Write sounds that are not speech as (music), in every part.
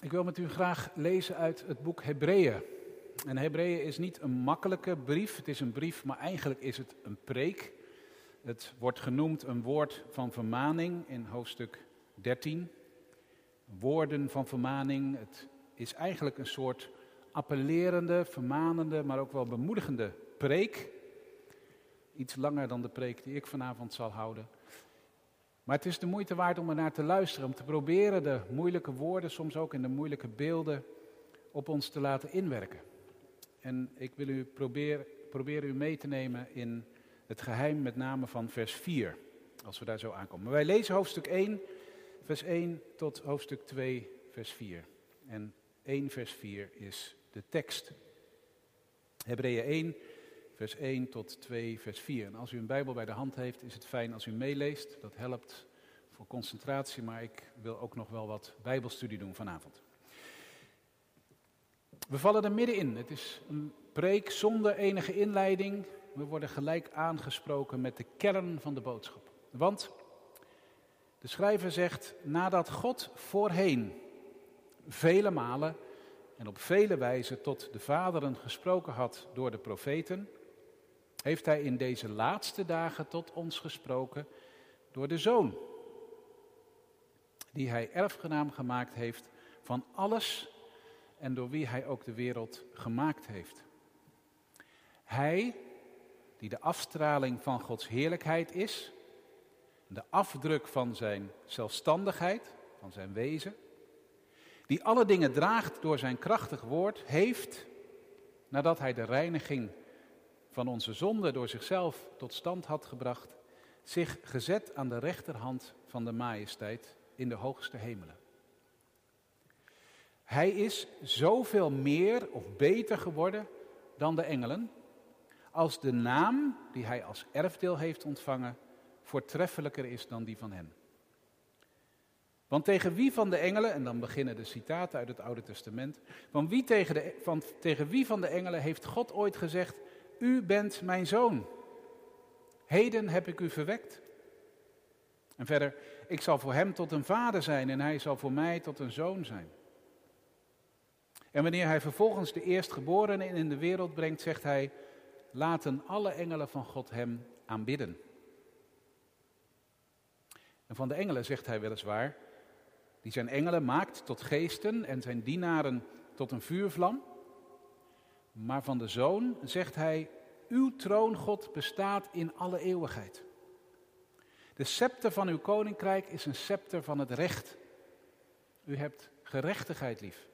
Ik wil met u graag lezen uit het boek Hebreeën. En Hebreeën is niet een makkelijke brief, het is een brief, maar eigenlijk is het een preek. Het wordt genoemd een woord van vermaning in hoofdstuk 13. Woorden van vermaning, het is eigenlijk een soort appellerende, vermanende, maar ook wel bemoedigende preek. Iets langer dan de preek die ik vanavond zal houden. Maar het is de moeite waard om er naar te luisteren, om te proberen de moeilijke woorden, soms ook in de moeilijke beelden, op ons te laten inwerken. En ik wil u proberen, proberen u mee te nemen in het geheim met name van vers 4, als we daar zo aankomen. Maar wij lezen hoofdstuk 1, vers 1 tot hoofdstuk 2, vers 4. En 1 vers 4 is de tekst. Hebreeën 1, vers 1 tot 2, vers 4. En als u een Bijbel bij de hand heeft, is het fijn als u meeleest. Dat helpt voor concentratie, maar ik wil ook nog wel wat Bijbelstudie doen vanavond. We vallen er middenin. Het is een preek zonder enige inleiding. We worden gelijk aangesproken met de kern van de boodschap. Want de schrijver zegt, nadat God voorheen vele malen en op vele wijzen tot de vaderen gesproken had door de profeten, heeft hij in deze laatste dagen tot ons gesproken door de Zoon, die hij erfgenaam gemaakt heeft van alles en door wie hij ook de wereld gemaakt heeft. Hij, die de afstraling van Gods heerlijkheid is, de afdruk van zijn zelfstandigheid, van zijn wezen, die alle dingen draagt door zijn krachtig woord, heeft, nadat hij de reiniging van onze zonde door zichzelf tot stand had gebracht, zich gezet aan de rechterhand van de majesteit in de hoogste hemelen. Hij is zoveel meer of beter geworden dan de engelen, als de naam die hij als erfdeel heeft ontvangen voortreffelijker is dan die van hen. Want tegen wie van de engelen, en dan beginnen de citaten uit het Oude Testament, van wie tegen, de, van, tegen wie van de engelen heeft God ooit gezegd, u bent mijn zoon. Heden heb ik u verwekt. En verder, ik zal voor hem tot een vader zijn en hij zal voor mij tot een zoon zijn. En wanneer hij vervolgens de eerstgeborene in de wereld brengt, zegt hij, laten alle engelen van God hem aanbidden. En van de engelen zegt hij weliswaar, die zijn engelen maakt tot geesten en zijn dienaren tot een vuurvlam. Maar van de zoon zegt hij, uw troon God bestaat in alle eeuwigheid. De scepter van uw koninkrijk is een scepter van het recht. U hebt gerechtigheid lief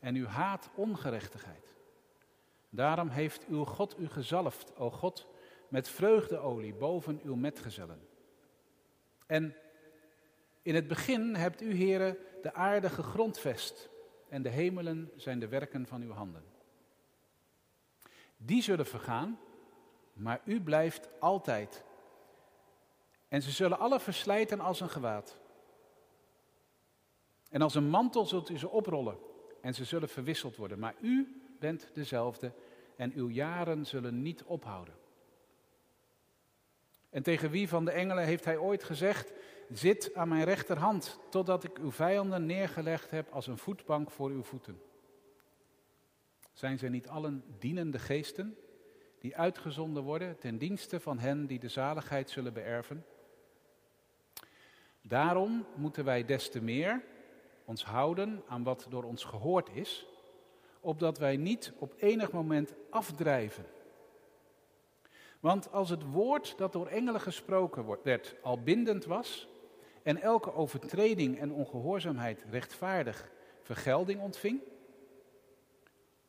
en u haat ongerechtigheid. Daarom heeft uw God u gezalfd, o God, met vreugdeolie boven uw metgezellen. En in het begin hebt u, heren, de aarde gegrondvest en de hemelen zijn de werken van uw handen. Die zullen vergaan, maar u blijft altijd. En ze zullen alle verslijten als een gewaad. En als een mantel zult u ze oprollen en ze zullen verwisseld worden. Maar u bent dezelfde en uw jaren zullen niet ophouden. En tegen wie van de engelen heeft hij ooit gezegd: Zit aan mijn rechterhand, totdat ik uw vijanden neergelegd heb als een voetbank voor uw voeten? Zijn zij niet allen dienende geesten, die uitgezonden worden ten dienste van hen die de zaligheid zullen beërven? Daarom moeten wij des te meer ons houden aan wat door ons gehoord is, opdat wij niet op enig moment afdrijven. Want als het woord dat door engelen gesproken werd al bindend was en elke overtreding en ongehoorzaamheid rechtvaardig vergelding ontving,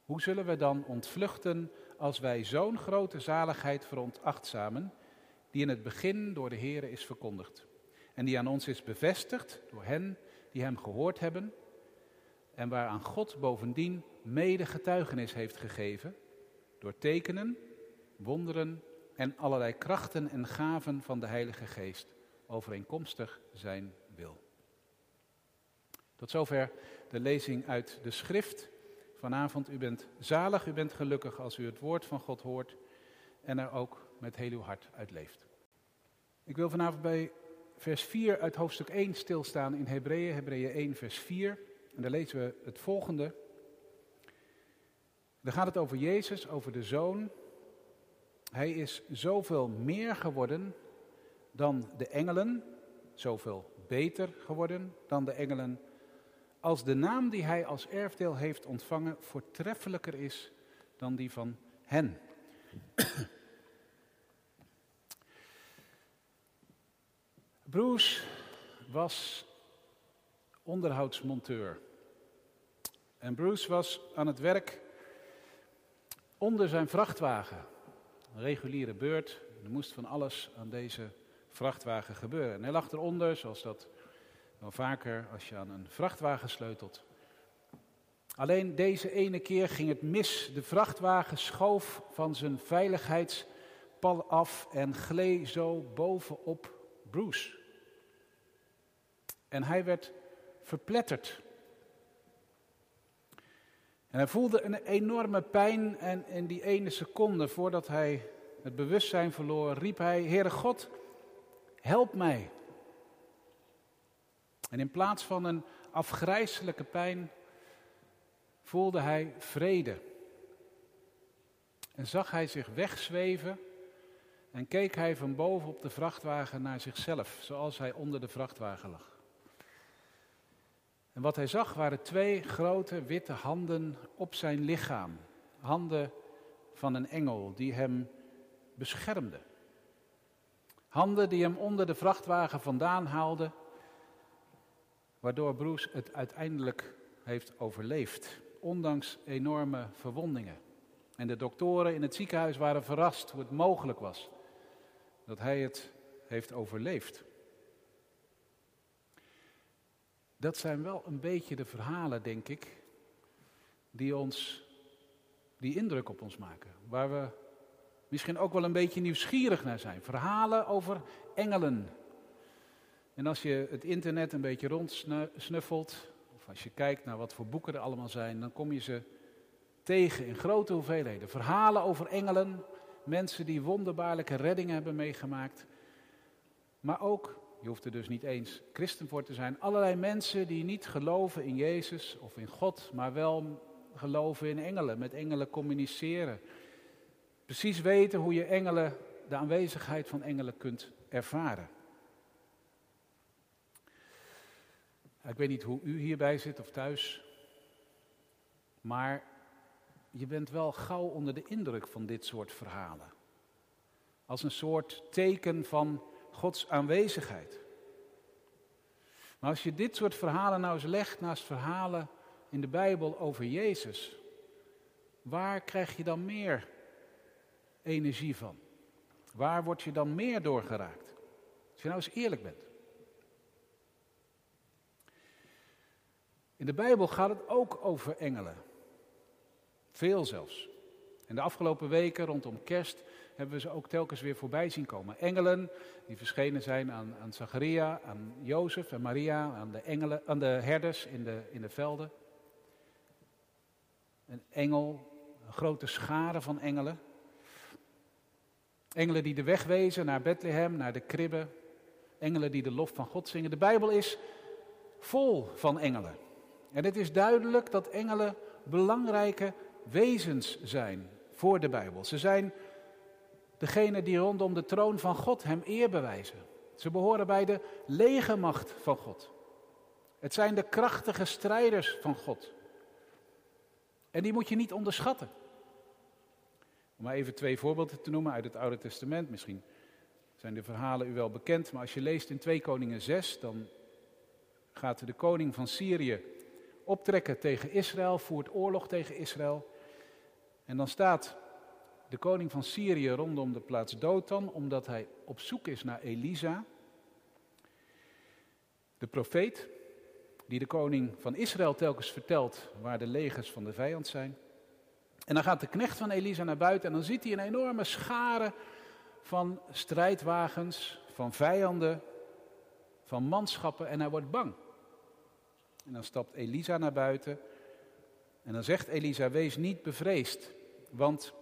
hoe zullen we dan ontvluchten als wij zo'n grote zaligheid veronachtzamen, die in het begin door de Here is verkondigd en die aan ons is bevestigd door hen die hem gehoord hebben en waaraan God bovendien mede getuigenis heeft gegeven door tekenen, wonderen en allerlei krachten en gaven van de Heilige Geest overeenkomstig zijn wil. Tot zover de lezing uit de schrift. Vanavond, u bent zalig, u bent gelukkig als u het woord van God hoort en er ook met heel uw hart uit leeft. Ik wil vanavond bij vers 4 uit hoofdstuk 1 stilstaan in Hebreeën, Hebreeën 1 vers 4. En daar lezen we het volgende. Dan gaat het over Jezus, over de Zoon. Hij is zoveel meer geworden dan de engelen, zoveel beter geworden dan de engelen, als de naam die hij als erfdeel heeft ontvangen voortreffelijker is dan die van hen. (clears throat) Bruce was onderhoudsmonteur. En Bruce was aan het werk onder zijn vrachtwagen. Een reguliere beurt. Er moest van alles aan deze vrachtwagen gebeuren. En hij lag eronder, zoals dat wel vaker als je aan een vrachtwagen sleutelt. Alleen deze ene keer ging het mis. De vrachtwagen schoof van zijn veiligheidspal af en gleed zo bovenop Bruce. En hij werd verpletterd. En hij voelde een enorme pijn en in die ene seconde voordat hij het bewustzijn verloor, riep hij, Heere God, help mij. En in plaats van een afgrijzelijke pijn voelde hij vrede. En zag hij zich wegzweven en keek hij van boven op de vrachtwagen naar zichzelf, zoals hij onder de vrachtwagen lag. En wat hij zag waren twee grote witte handen op zijn lichaam. Handen van een engel die hem beschermde. Handen die hem onder de vrachtwagen vandaan haalden, waardoor Bruce het uiteindelijk heeft overleefd, ondanks enorme verwondingen. En de doktoren in het ziekenhuis waren verrast hoe het mogelijk was dat hij het heeft overleefd. Dat zijn wel een beetje de verhalen, denk ik, die ons die indruk op ons maken. Waar we misschien ook wel een beetje nieuwsgierig naar zijn. Verhalen over engelen. En als je het internet een beetje rondsnuffelt, of als je kijkt naar wat voor boeken er allemaal zijn, dan kom je ze tegen in grote hoeveelheden. Verhalen over engelen, mensen die wonderbaarlijke reddingen hebben meegemaakt. Maar ook je hoeft er dus niet eens christen voor te zijn. Allerlei mensen die niet geloven in Jezus of in God, maar wel geloven in engelen, met engelen communiceren. Precies weten hoe je engelen, de aanwezigheid van engelen kunt ervaren. Ik weet niet hoe u hierbij zit of thuis, maar je bent wel gauw onder de indruk van dit soort verhalen. Als een soort teken van Gods aanwezigheid. Maar als je dit soort verhalen nou eens legt naast verhalen in de Bijbel over Jezus, waar krijg je dan meer energie van? Waar word je dan meer doorgeraakt? Als je nou eens eerlijk bent. In de Bijbel gaat het ook over engelen. Veel zelfs. En de afgelopen weken rondom kerst hebben we ze ook telkens weer voorbij zien komen. Engelen die verschenen zijn aan, aan Zacharia, aan Jozef en Maria, aan de, engelen, aan de herders in de, in de velden. Een engel, een grote schare van engelen. Engelen die de weg wezen naar Bethlehem, naar de kribbe. Engelen die de lof van God zingen. De Bijbel is vol van engelen. En het is duidelijk dat engelen belangrijke wezens zijn voor de Bijbel. Ze zijn degene die rondom de troon van God hem eer bewijzen. Ze behoren bij de legermacht van God. Het zijn de krachtige strijders van God. En die moet je niet onderschatten. Om maar even twee voorbeelden te noemen uit het Oude Testament. Misschien zijn de verhalen u wel bekend, maar als je leest in 2 Koningen 6, dan gaat de koning van Syrië optrekken tegen Israël, voert oorlog tegen Israël. En dan staat de koning van Syrië rondom de plaats Dothan, omdat hij op zoek is naar Elisa, de profeet, die de koning van Israël telkens vertelt waar de legers van de vijand zijn. En dan gaat de knecht van Elisa naar buiten en dan ziet hij een enorme schare van strijdwagens, van vijanden, van manschappen en hij wordt bang. En dan stapt Elisa naar buiten en dan zegt Elisa, wees niet bevreesd, want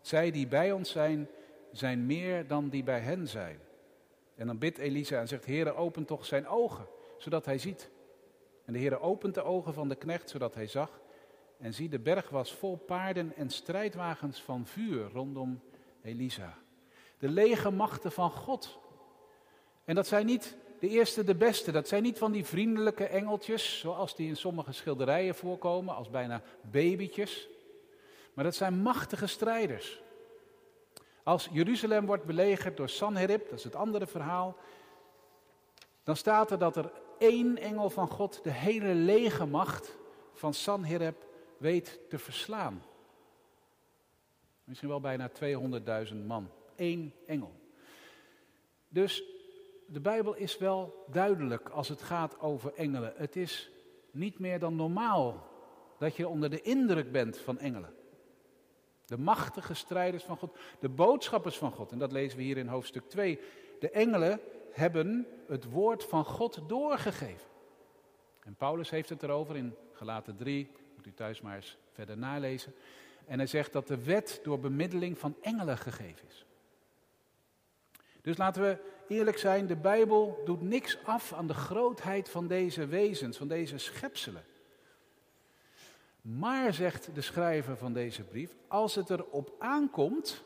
zij die bij ons zijn, zijn meer dan die bij hen zijn. En dan bidt Elisa en zegt, Heere, open toch zijn ogen, zodat hij ziet. En de Heer opent de ogen van de knecht, zodat hij zag. En zie, de berg was vol paarden en strijdwagens van vuur rondom Elisa. De lege machten van God. En dat zijn niet de eerste, de beste. Dat zijn niet van die vriendelijke engeltjes, zoals die in sommige schilderijen voorkomen, als bijna babytjes. Maar dat zijn machtige strijders. Als Jeruzalem wordt belegerd door Sanherib, dat is het andere verhaal, dan staat er dat er één engel van God de hele lege macht van Sanherib weet te verslaan. Misschien wel bijna 200.000 man. Eén engel. Dus de Bijbel is wel duidelijk als het gaat over engelen. Het is niet meer dan normaal dat je onder de indruk bent van engelen. De machtige strijders van God, de boodschappers van God. En dat lezen we hier in hoofdstuk 2. De engelen hebben het woord van God doorgegeven. En Paulus heeft het erover in Galaten 3, moet u thuis maar eens verder nalezen. En hij zegt dat de wet door bemiddeling van engelen gegeven is. Dus laten we eerlijk zijn, de Bijbel doet niks af aan de grootheid van deze wezens, van deze schepselen. Maar, zegt de schrijver van deze brief, als het erop aankomt,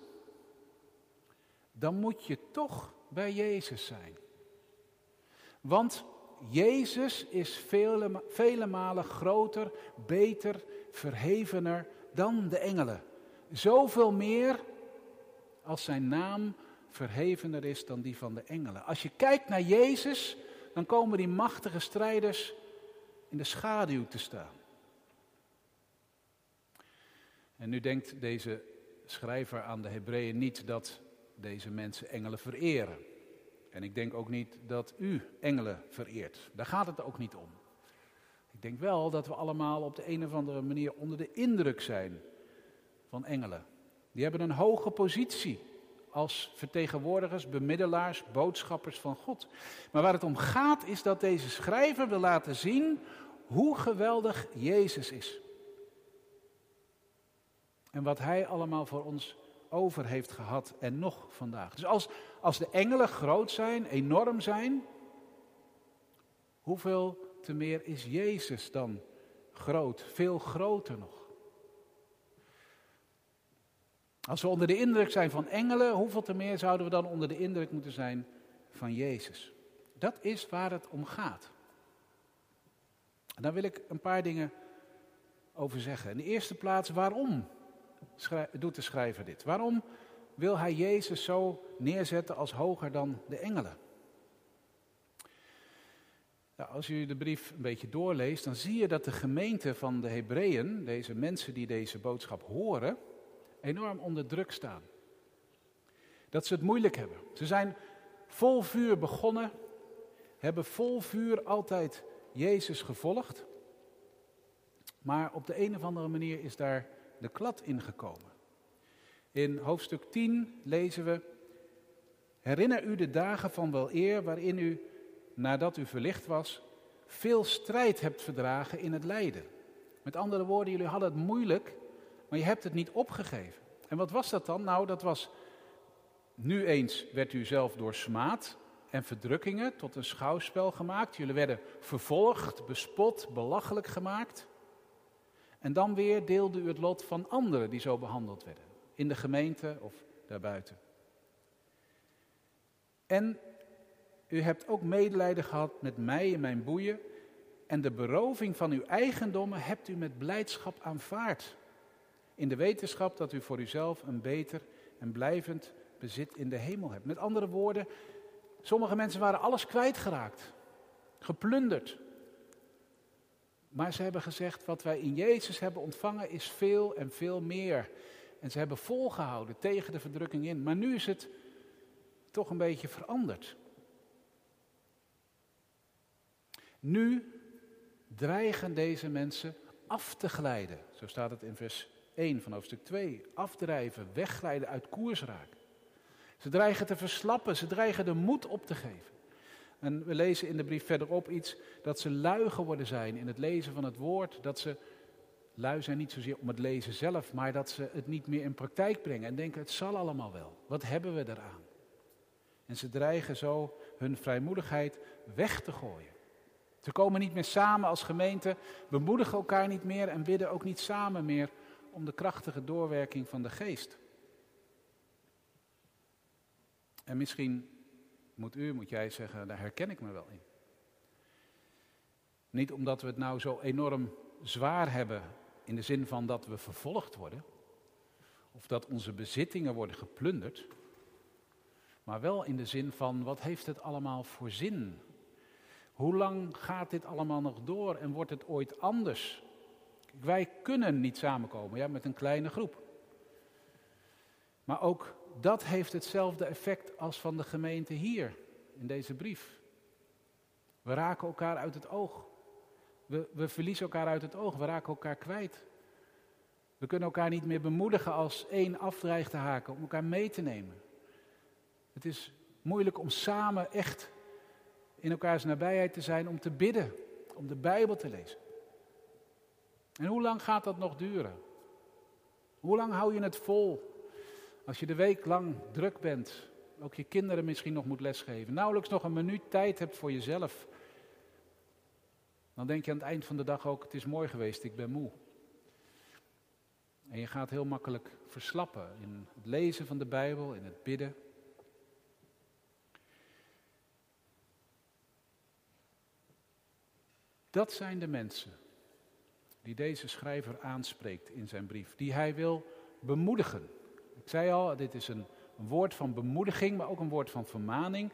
dan moet je toch bij Jezus zijn. Want Jezus is vele, vele malen groter, beter, verhevener dan de engelen. Zoveel meer als zijn naam verhevener is dan die van de engelen. Als je kijkt naar Jezus, dan komen die machtige strijders in de schaduw te staan. En nu denkt deze schrijver aan de Hebreeën niet dat deze mensen engelen vereren. En ik denk ook niet dat u engelen vereert. Daar gaat het ook niet om. Ik denk wel dat we allemaal op de een of andere manier onder de indruk zijn van engelen. Die hebben een hoge positie als vertegenwoordigers, bemiddelaars, boodschappers van God. Maar waar het om gaat is dat deze schrijver wil laten zien hoe geweldig Jezus is. En wat Hij allemaal voor ons over heeft gehad en nog vandaag. Dus als, als de engelen groot zijn, enorm zijn, hoeveel te meer is Jezus dan groot, veel groter nog? Als we onder de indruk zijn van engelen, hoeveel te meer zouden we dan onder de indruk moeten zijn van Jezus? Dat is waar het om gaat. En daar wil ik een paar dingen over zeggen. In de eerste plaats, waarom doet de schrijver dit? Waarom wil hij Jezus zo neerzetten als hoger dan de engelen? Als u de brief een beetje doorleest, dan zie je dat de gemeente van de Hebreeën, deze mensen die deze boodschap horen, enorm onder druk staan. Dat ze het moeilijk hebben. Ze zijn vol vuur begonnen, hebben vol vuur altijd Jezus gevolgd. Maar op de een of andere manier is daar de klad ingekomen. In hoofdstuk 10 lezen we: Herinner u de dagen van wel eer waarin u, nadat u verlicht was, veel strijd hebt verdragen in het lijden. Met andere woorden, jullie hadden het moeilijk maar je hebt het niet opgegeven. En wat was dat dan? Nou, dat was. Nu eens werd u zelf door smaad en verdrukkingen tot een schouwspel gemaakt. Jullie werden vervolgd, bespot, belachelijk gemaakt. En dan weer deelde u het lot van anderen die zo behandeld werden. In de gemeente of daarbuiten. En u hebt ook medelijden gehad met mij en mijn boeien. En de beroving van uw eigendommen hebt u met blijdschap aanvaard in de wetenschap dat u voor uzelf een beter en blijvend bezit in de hemel hebt. Met andere woorden, sommige mensen waren alles kwijtgeraakt, geplunderd. Maar ze hebben gezegd, wat wij in Jezus hebben ontvangen is veel en veel meer. En ze hebben volgehouden tegen de verdrukking in. Maar nu is het toch een beetje veranderd. Nu dreigen deze mensen af te glijden. Zo staat het in vers 1 van hoofdstuk 2. Afdrijven, wegglijden, uit koers raken. Ze dreigen te verslappen, ze dreigen de moed op te geven. En we lezen in de brief verderop iets dat ze lui geworden zijn in het lezen van het woord. Dat ze lui zijn niet zozeer om het lezen zelf, maar dat ze het niet meer in praktijk brengen en denken het zal allemaal wel. Wat hebben we eraan? En ze dreigen zo hun vrijmoedigheid weg te gooien. Ze komen niet meer samen als gemeente, bemoedigen elkaar niet meer en bidden ook niet samen meer om de krachtige doorwerking van de geest. En misschien moet u, moet jij zeggen, daar herken ik me wel in. Niet omdat we het nou zo enorm zwaar hebben in de zin van dat we vervolgd worden, of dat onze bezittingen worden geplunderd, maar wel in de zin van wat heeft het allemaal voor zin? Hoe lang gaat dit allemaal nog door en wordt het ooit anders? Wij kunnen niet samenkomen ja, met een kleine groep. Maar ook dat heeft hetzelfde effect als van de gemeente hier in deze brief. We raken elkaar uit het oog. We, we verliezen elkaar uit het oog. We raken elkaar kwijt. We kunnen elkaar niet meer bemoedigen als één afdreigt te haken, om elkaar mee te nemen. Het is moeilijk om samen echt in elkaars nabijheid te zijn, om te bidden, om de Bijbel te lezen. En hoe lang gaat dat nog duren? Hoe lang hou je het vol? Als je de week lang druk bent, ook je kinderen misschien nog moet lesgeven, nauwelijks nog een minuut tijd hebt voor jezelf, dan denk je aan het eind van de dag ook, het is mooi geweest, ik ben moe. En je gaat heel makkelijk verslappen in het lezen van de Bijbel, in het bidden. Dat zijn de mensen die deze schrijver aanspreekt in zijn brief, die hij wil bemoedigen. Ik zei al, dit is een, woord van bemoediging, maar ook een woord van vermaning.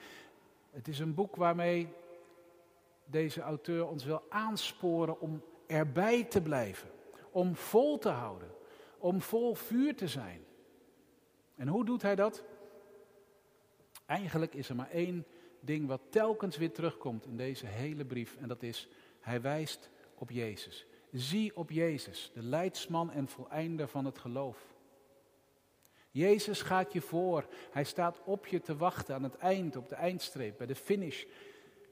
Het is een boek waarmee deze auteur ons wil aansporen om erbij te blijven, om vol te houden, om vol vuur te zijn. En hoe doet hij dat? Eigenlijk is er maar één ding wat telkens weer terugkomt in deze hele brief en dat is, hij wijst op Jezus. Zie op Jezus, de leidsman en voleinder van het geloof. Jezus gaat je voor. Hij staat op je te wachten aan het eind, op de eindstreep, bij de finish.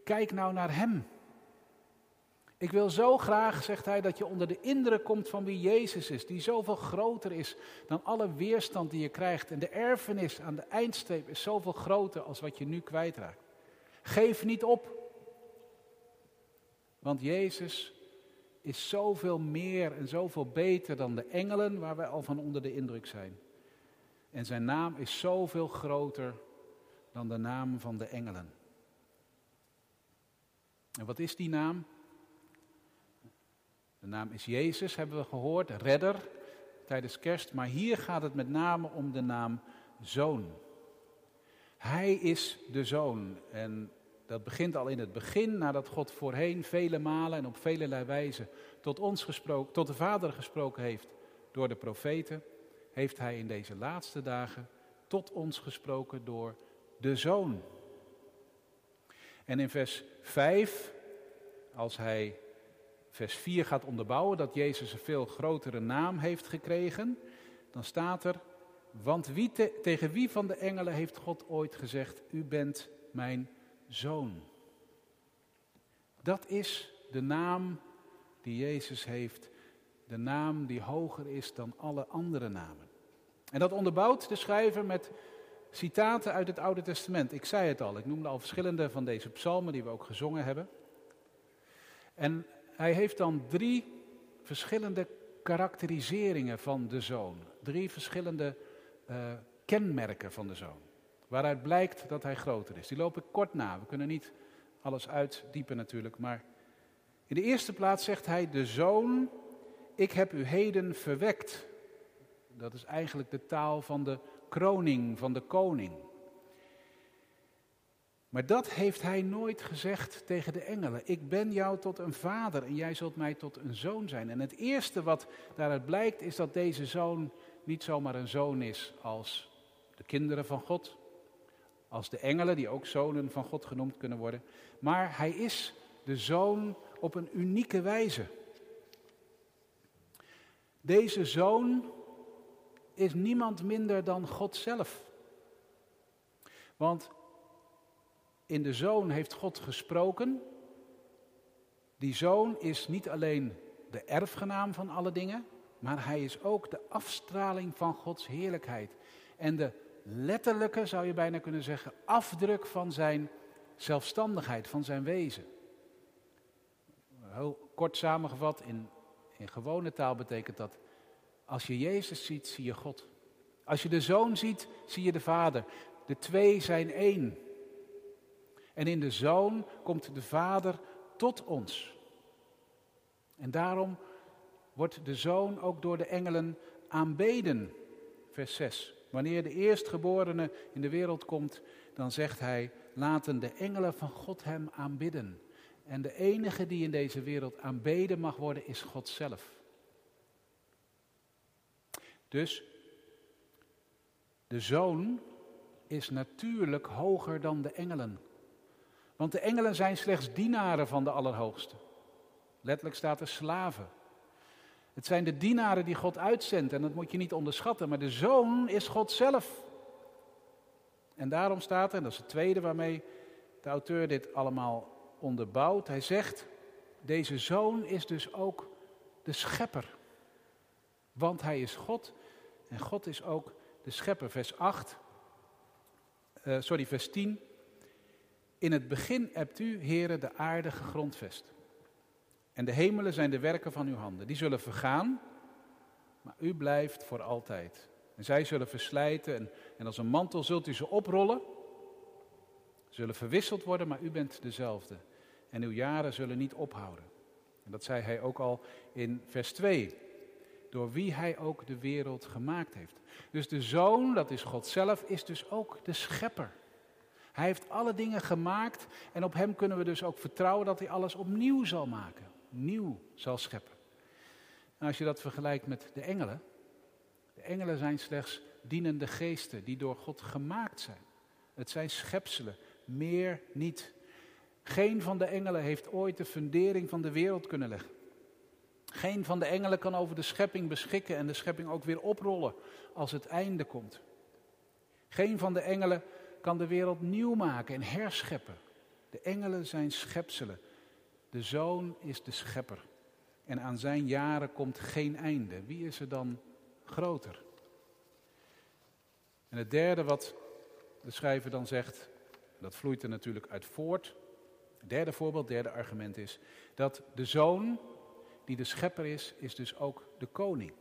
Kijk nou naar Hem. Ik wil zo graag, zegt hij, dat je onder de indruk komt van wie Jezus is, die zoveel groter is dan alle weerstand die je krijgt. En de erfenis aan de eindstreep is zoveel groter als wat je nu kwijtraakt. Geef niet op. Want Jezus is zoveel meer en zoveel beter dan de engelen waar wij al van onder de indruk zijn. En zijn naam is zoveel groter dan de naam van de engelen. En wat is die naam? De naam is Jezus, hebben we gehoord, redder tijdens kerst. Maar hier gaat het met name om de naam Zoon. Hij is de Zoon. En dat begint al in het begin, nadat God voorheen vele malen en op vele wijzen tot ons gesproken, tot de Vader gesproken heeft door de profeten, heeft Hij in deze laatste dagen tot ons gesproken door de Zoon. En in vers 5, als Hij vers 4 gaat onderbouwen dat Jezus een veel grotere naam heeft gekregen, dan staat er, want wie tegen wie van de engelen heeft God ooit gezegd, u bent mijn zoon. Dat is de naam die Jezus heeft, de naam die hoger is dan alle andere namen. En dat onderbouwt de schrijver met citaten uit het Oude Testament. Ik zei het al, ik noemde al verschillende van deze psalmen die we ook gezongen hebben. En hij heeft dan drie verschillende karakteriseringen van de zoon. Drie verschillende uh, kenmerken van de zoon. Waaruit blijkt dat hij groter is. Die loop ik kort na. We kunnen niet alles uitdiepen natuurlijk. Maar in de eerste plaats zegt hij: De zoon, ik heb u heden verwekt. Dat is eigenlijk de taal van de kroning, van de koning. Maar dat heeft hij nooit gezegd tegen de engelen. Ik ben jou tot een vader en jij zult mij tot een zoon zijn. En het eerste wat daaruit blijkt is dat deze zoon niet zomaar een zoon is als de kinderen van God, als de engelen die ook zonen van God genoemd kunnen worden, maar hij is de zoon op een unieke wijze. Deze zoon is niemand minder dan God zelf. Want in de zoon heeft God gesproken. Die zoon is niet alleen de erfgenaam van alle dingen, maar hij is ook de afstraling van Gods heerlijkheid. En de letterlijke, zou je bijna kunnen zeggen, afdruk van zijn zelfstandigheid, van zijn wezen. Heel kort samengevat, in, in gewone taal betekent dat, als je Jezus ziet, zie je God. Als je de Zoon ziet, zie je de Vader. De twee zijn één. En in de Zoon komt de Vader tot ons. En daarom wordt de Zoon ook door de engelen aanbeden. Vers 6. Wanneer de eerstgeborene in de wereld komt, dan zegt hij, laten de engelen van God hem aanbidden. En de enige die in deze wereld aanbeden mag worden, is God zelf. Dus de zoon is natuurlijk hoger dan de engelen. Want de engelen zijn slechts dienaren van de Allerhoogste. Letterlijk staat er slaven. Het zijn de dienaren die God uitzendt en dat moet je niet onderschatten. Maar de zoon is God zelf. En daarom staat er, en dat is het tweede waarmee de auteur dit allemaal onderbouwt. Hij zegt, deze zoon is dus ook de schepper. Want hij is God en God is ook de schepper. Vers 8, uh, sorry, vers 10. In het begin hebt u, heren, de aarde gegrondvest. En de hemelen zijn de werken van uw handen. Die zullen vergaan, maar u blijft voor altijd. En zij zullen verslijten en, en als een mantel zult u ze oprollen. Zullen verwisseld worden, maar u bent dezelfde. En uw jaren zullen niet ophouden. En dat zei hij ook al in vers 2. Door wie hij ook de wereld gemaakt heeft. Dus de zoon, dat is God zelf, is dus ook de schepper. Hij heeft alle dingen gemaakt en op hem kunnen we dus ook vertrouwen dat hij alles opnieuw zal maken. Nieuw zal scheppen. En als je dat vergelijkt met de engelen. De engelen zijn slechts dienende geesten die door God gemaakt zijn. Het zijn schepselen, meer niet. Geen van de engelen heeft ooit de fundering van de wereld kunnen leggen. Geen van de engelen kan over de schepping beschikken en de schepping ook weer oprollen als het einde komt. Geen van de engelen kan de wereld nieuw maken en herscheppen. De engelen zijn schepselen. De zoon is de schepper. En aan zijn jaren komt geen einde. Wie is er dan groter? En het derde wat de schrijver dan zegt, dat vloeit er natuurlijk uit voort. Derde voorbeeld, derde argument is dat de zoon die de schepper is, is dus ook de koning.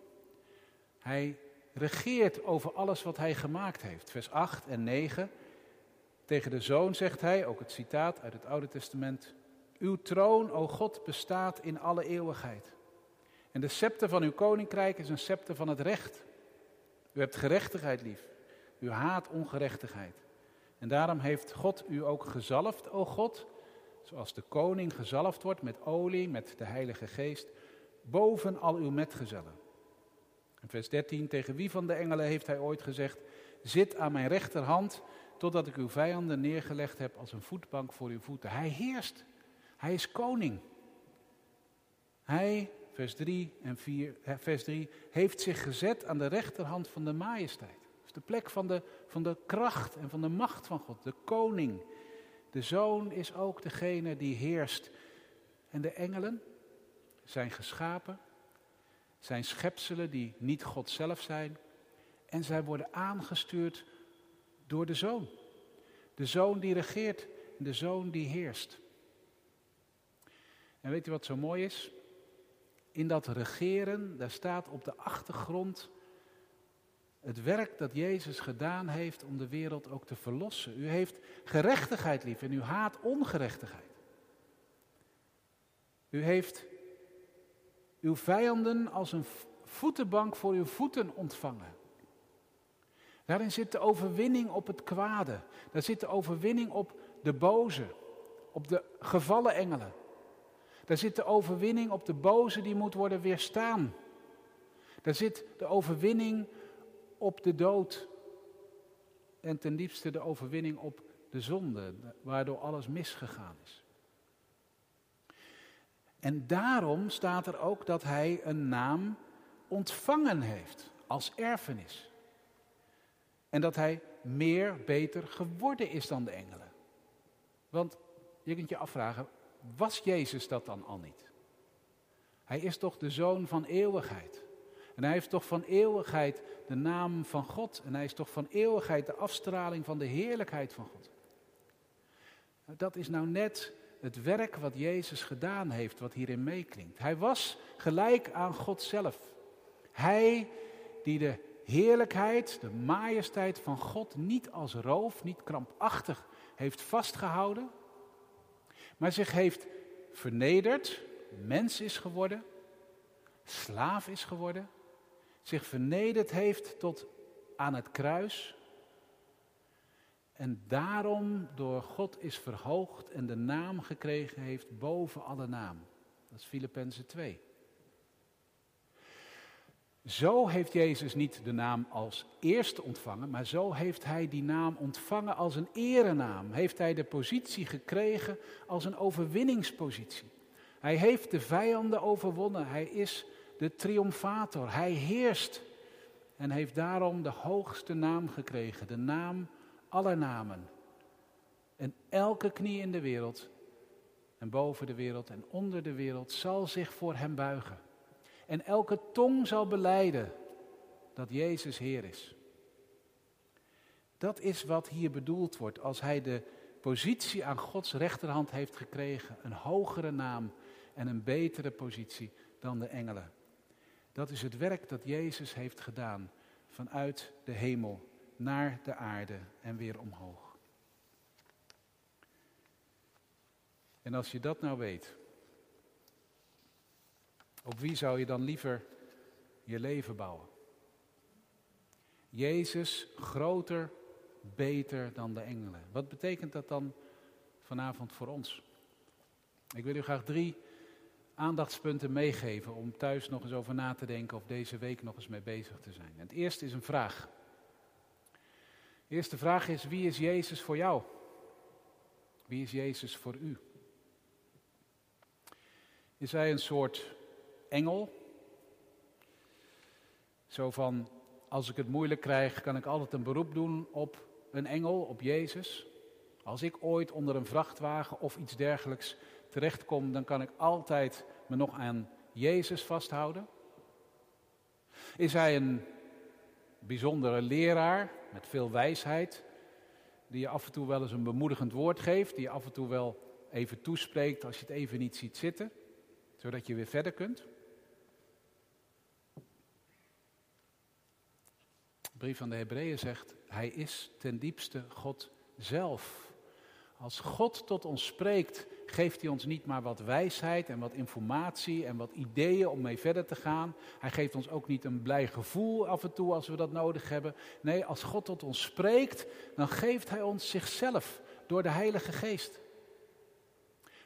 Hij regeert over alles wat hij gemaakt heeft. Vers 8 en 9. Tegen de zoon zegt hij, ook het citaat uit het Oude Testament. Uw troon, o God, bestaat in alle eeuwigheid. En de scepter van uw koninkrijk is een scepter van het recht. U hebt gerechtigheid lief. U haat ongerechtigheid. En daarom heeft God u ook gezalfd, o God, zoals de koning gezalfd wordt met olie, met de Heilige Geest, boven al uw metgezellen. In vers 13, tegen wie van de engelen heeft hij ooit gezegd, zit aan mijn rechterhand, totdat ik uw vijanden neergelegd heb als een voetbank voor uw voeten. Hij heerst, hij is koning. Hij, vers 3 en 4, vers 3, heeft zich gezet aan de rechterhand van de majesteit. Dus de plek van de, van de kracht en van de macht van God, de koning. De zoon is ook degene die heerst. En de engelen zijn geschapen, zijn schepselen die niet God zelf zijn. En zij worden aangestuurd door de zoon. De zoon die regeert, de zoon die heerst. En weet u wat zo mooi is? In dat regeren, daar staat op de achtergrond het werk dat Jezus gedaan heeft om de wereld ook te verlossen. U heeft gerechtigheid lief en u haat ongerechtigheid. U heeft uw vijanden als een voetenbank voor uw voeten ontvangen. Daarin zit de overwinning op het kwade. Daar zit de overwinning op de boze, op de gevallen engelen. Daar zit de overwinning op de boze die moet worden weerstaan. Daar zit de overwinning op de dood. En ten diepste de overwinning op de zonde, waardoor alles misgegaan is. En daarom staat er ook dat hij een naam ontvangen heeft als erfenis. En dat hij meer, beter geworden is dan de engelen. Want je kunt je afvragen, was Jezus dat dan al niet? Hij is toch de zoon van eeuwigheid. En hij heeft toch van eeuwigheid de naam van God. En hij is toch van eeuwigheid de afstraling van de heerlijkheid van God. Dat is nou net het werk wat Jezus gedaan heeft, wat hierin meeklinkt. Hij was gelijk aan God zelf. Hij die de heerlijkheid, de majesteit van God niet als roof, niet krampachtig heeft vastgehouden, maar zich heeft vernederd, mens is geworden, slaaf is geworden, zich vernederd heeft tot aan het kruis en daarom door God is verhoogd en de naam gekregen heeft boven alle naam. Dat is Filippenzen 2. Zo heeft Jezus niet de naam als eerste ontvangen, maar zo heeft hij die naam ontvangen als een erenaam. Heeft hij de positie gekregen als een overwinningspositie. Hij heeft de vijanden overwonnen. Hij is de triomfator. Hij heerst en heeft daarom de hoogste naam gekregen, de naam aller namen. En elke knie in de wereld en boven de wereld en onder de wereld zal zich voor hem buigen. En elke tong zal beleiden dat Jezus Heer is. Dat is wat hier bedoeld wordt als hij de positie aan Gods rechterhand heeft gekregen. Een hogere naam en een betere positie dan de engelen. Dat is het werk dat Jezus heeft gedaan vanuit de hemel naar de aarde en weer omhoog. En als je dat nou weet, op wie zou je dan liever je leven bouwen? Jezus groter, beter dan de engelen. Wat betekent dat dan vanavond voor ons? Ik wil u graag drie aandachtspunten meegeven om thuis nog eens over na te denken of deze week nog eens mee bezig te zijn. het eerste is een vraag. De eerste vraag is, wie is Jezus voor jou? Wie is Jezus voor u? Is hij een soort engel? Zo van, als ik het moeilijk krijg, kan ik altijd een beroep doen op een engel, op Jezus. Als ik ooit onder een vrachtwagen of iets dergelijks terechtkom, dan kan ik altijd me nog aan Jezus vasthouden. Is hij een bijzondere leraar met veel wijsheid, die je af en toe wel eens een bemoedigend woord geeft, die je af en toe wel even toespreekt als je het even niet ziet zitten, zodat je weer verder kunt. De brief van de Hebreeën zegt, hij is ten diepste God zelf. Als God tot ons spreekt, geeft hij ons niet maar wat wijsheid en wat informatie en wat ideeën om mee verder te gaan. Hij geeft ons ook niet een blij gevoel af en toe als we dat nodig hebben. Nee, als God tot ons spreekt, dan geeft hij ons zichzelf door de Heilige Geest.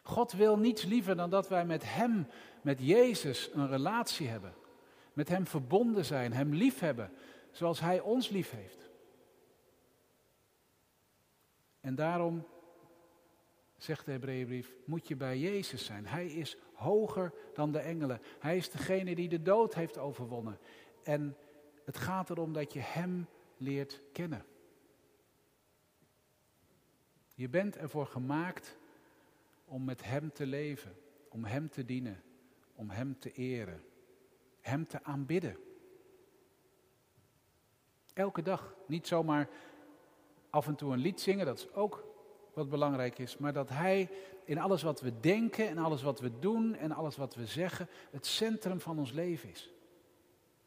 God wil niets liever dan dat wij met Hem, met Jezus, een relatie hebben. Met Hem verbonden zijn, Hem lief hebben, zoals Hij ons lief heeft. En daarom zegt de Hebreeënbrief, moet je bij Jezus zijn. Hij is hoger dan de engelen. Hij is degene die de dood heeft overwonnen. En het gaat erom dat je Hem leert kennen. Je bent ervoor gemaakt om met Hem te leven, om Hem te dienen, om Hem te eren, Hem te aanbidden. Elke dag, niet zomaar af en toe een lied zingen, dat is ook wat belangrijk is, maar dat Hij in alles wat we denken en alles wat we doen en alles wat we zeggen het centrum van ons leven is.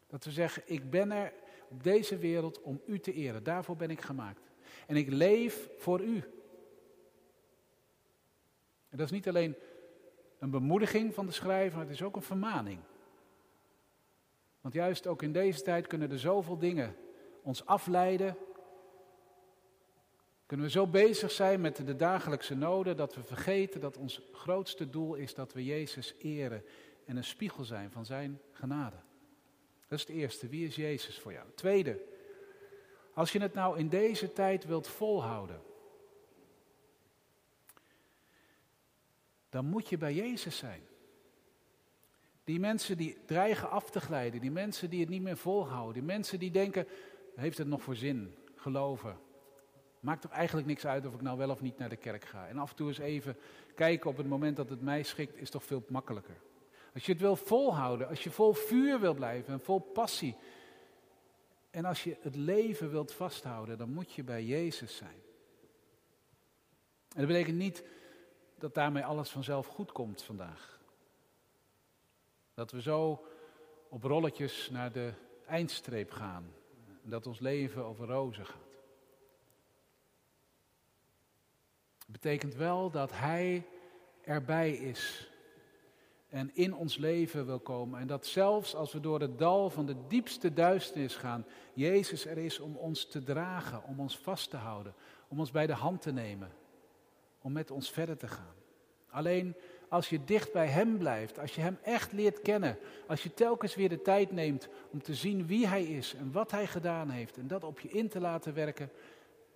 Dat we zeggen, ik ben er op deze wereld om U te eren, daarvoor ben ik gemaakt. En ik leef voor U. En dat is niet alleen een bemoediging van de schrijver, het is ook een vermaning. Want juist ook in deze tijd kunnen er zoveel dingen ons afleiden kunnen we zo bezig zijn met de dagelijkse noden dat we vergeten dat ons grootste doel is dat we Jezus eren en een spiegel zijn van Zijn genade. Dat is het eerste. Wie is Jezus voor jou? Tweede, als je het nou in deze tijd wilt volhouden, dan moet je bij Jezus zijn. Die mensen die dreigen af te glijden, die mensen die het niet meer volhouden, die mensen die denken, heeft het nog voor zin, geloven, Maakt toch eigenlijk niks uit of ik nou wel of niet naar de kerk ga. En af en toe eens even kijken op het moment dat het mij schikt, is toch veel makkelijker. Als je het wil volhouden, als je vol vuur wil blijven en vol passie. En als je het leven wilt vasthouden, dan moet je bij Jezus zijn. En dat betekent niet dat daarmee alles vanzelf goed komt vandaag. Dat we zo op rolletjes naar de eindstreep gaan. Dat ons leven over rozen gaat. Het betekent wel dat Hij erbij is en in ons leven wil komen. En dat zelfs als we door het dal van de diepste duisternis gaan, Jezus er is om ons te dragen, om ons vast te houden, om ons bij de hand te nemen, om met ons verder te gaan. Alleen als je dicht bij Hem blijft, als je Hem echt leert kennen, als je telkens weer de tijd neemt om te zien wie Hij is en wat Hij gedaan heeft en dat op je in te laten werken,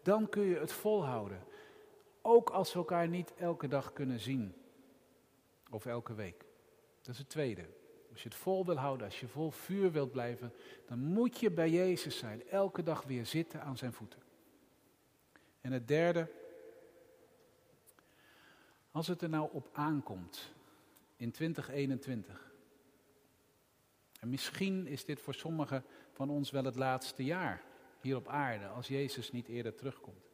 dan kun je het volhouden. Ook als we elkaar niet elke dag kunnen zien of elke week. Dat is het tweede. Als je het vol wil houden, als je vol vuur wilt blijven, dan moet je bij Jezus zijn. Elke dag weer zitten aan zijn voeten. En het derde, als het er nou op aankomt in 2021. En misschien is dit voor sommigen van ons wel het laatste jaar hier op aarde, als Jezus niet eerder terugkomt.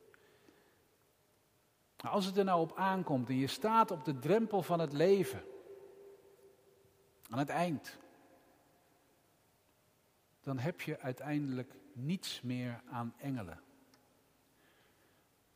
Maar als het er nou op aankomt en je staat op de drempel van het leven, aan het eind, dan heb je uiteindelijk niets meer aan engelen.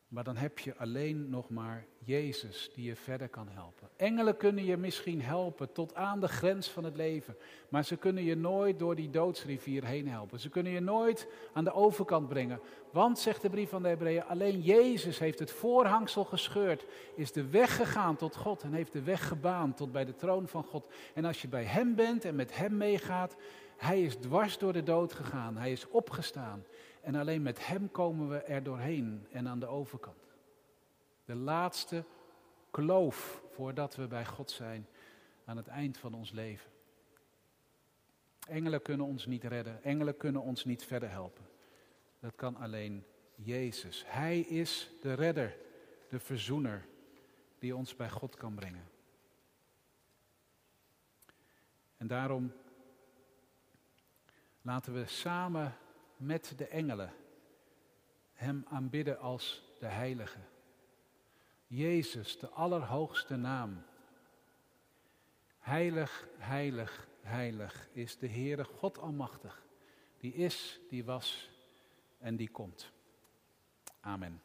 Maar dan heb je alleen nog maar Jezus die je verder kan helpen. Engelen kunnen je misschien helpen tot aan de grens van het leven. Maar ze kunnen je nooit door die doodsrivier heen helpen. Ze kunnen je nooit aan de overkant brengen. Want, zegt de brief van de Hebreeën, alleen Jezus heeft het voorhangsel gescheurd. Is de weg gegaan tot God en heeft de weg gebaand tot bij de troon van God. En als je bij Hem bent en met Hem meegaat, Hij is dwars door de dood gegaan. Hij is opgestaan. En alleen met Hem komen we er doorheen en aan de overkant. De laatste kloof voordat we bij God zijn aan het eind van ons leven. Engelen kunnen ons niet redden, engelen kunnen ons niet verder helpen. Dat kan alleen Jezus. Hij is de redder, de verzoener die ons bij God kan brengen. En daarom laten we samen met de engelen Hem aanbidden als de Heilige. Jezus, de Allerhoogste naam. Heilig, heilig, heilig is de Heere God Almachtig. Die is, die was en die komt. Amen.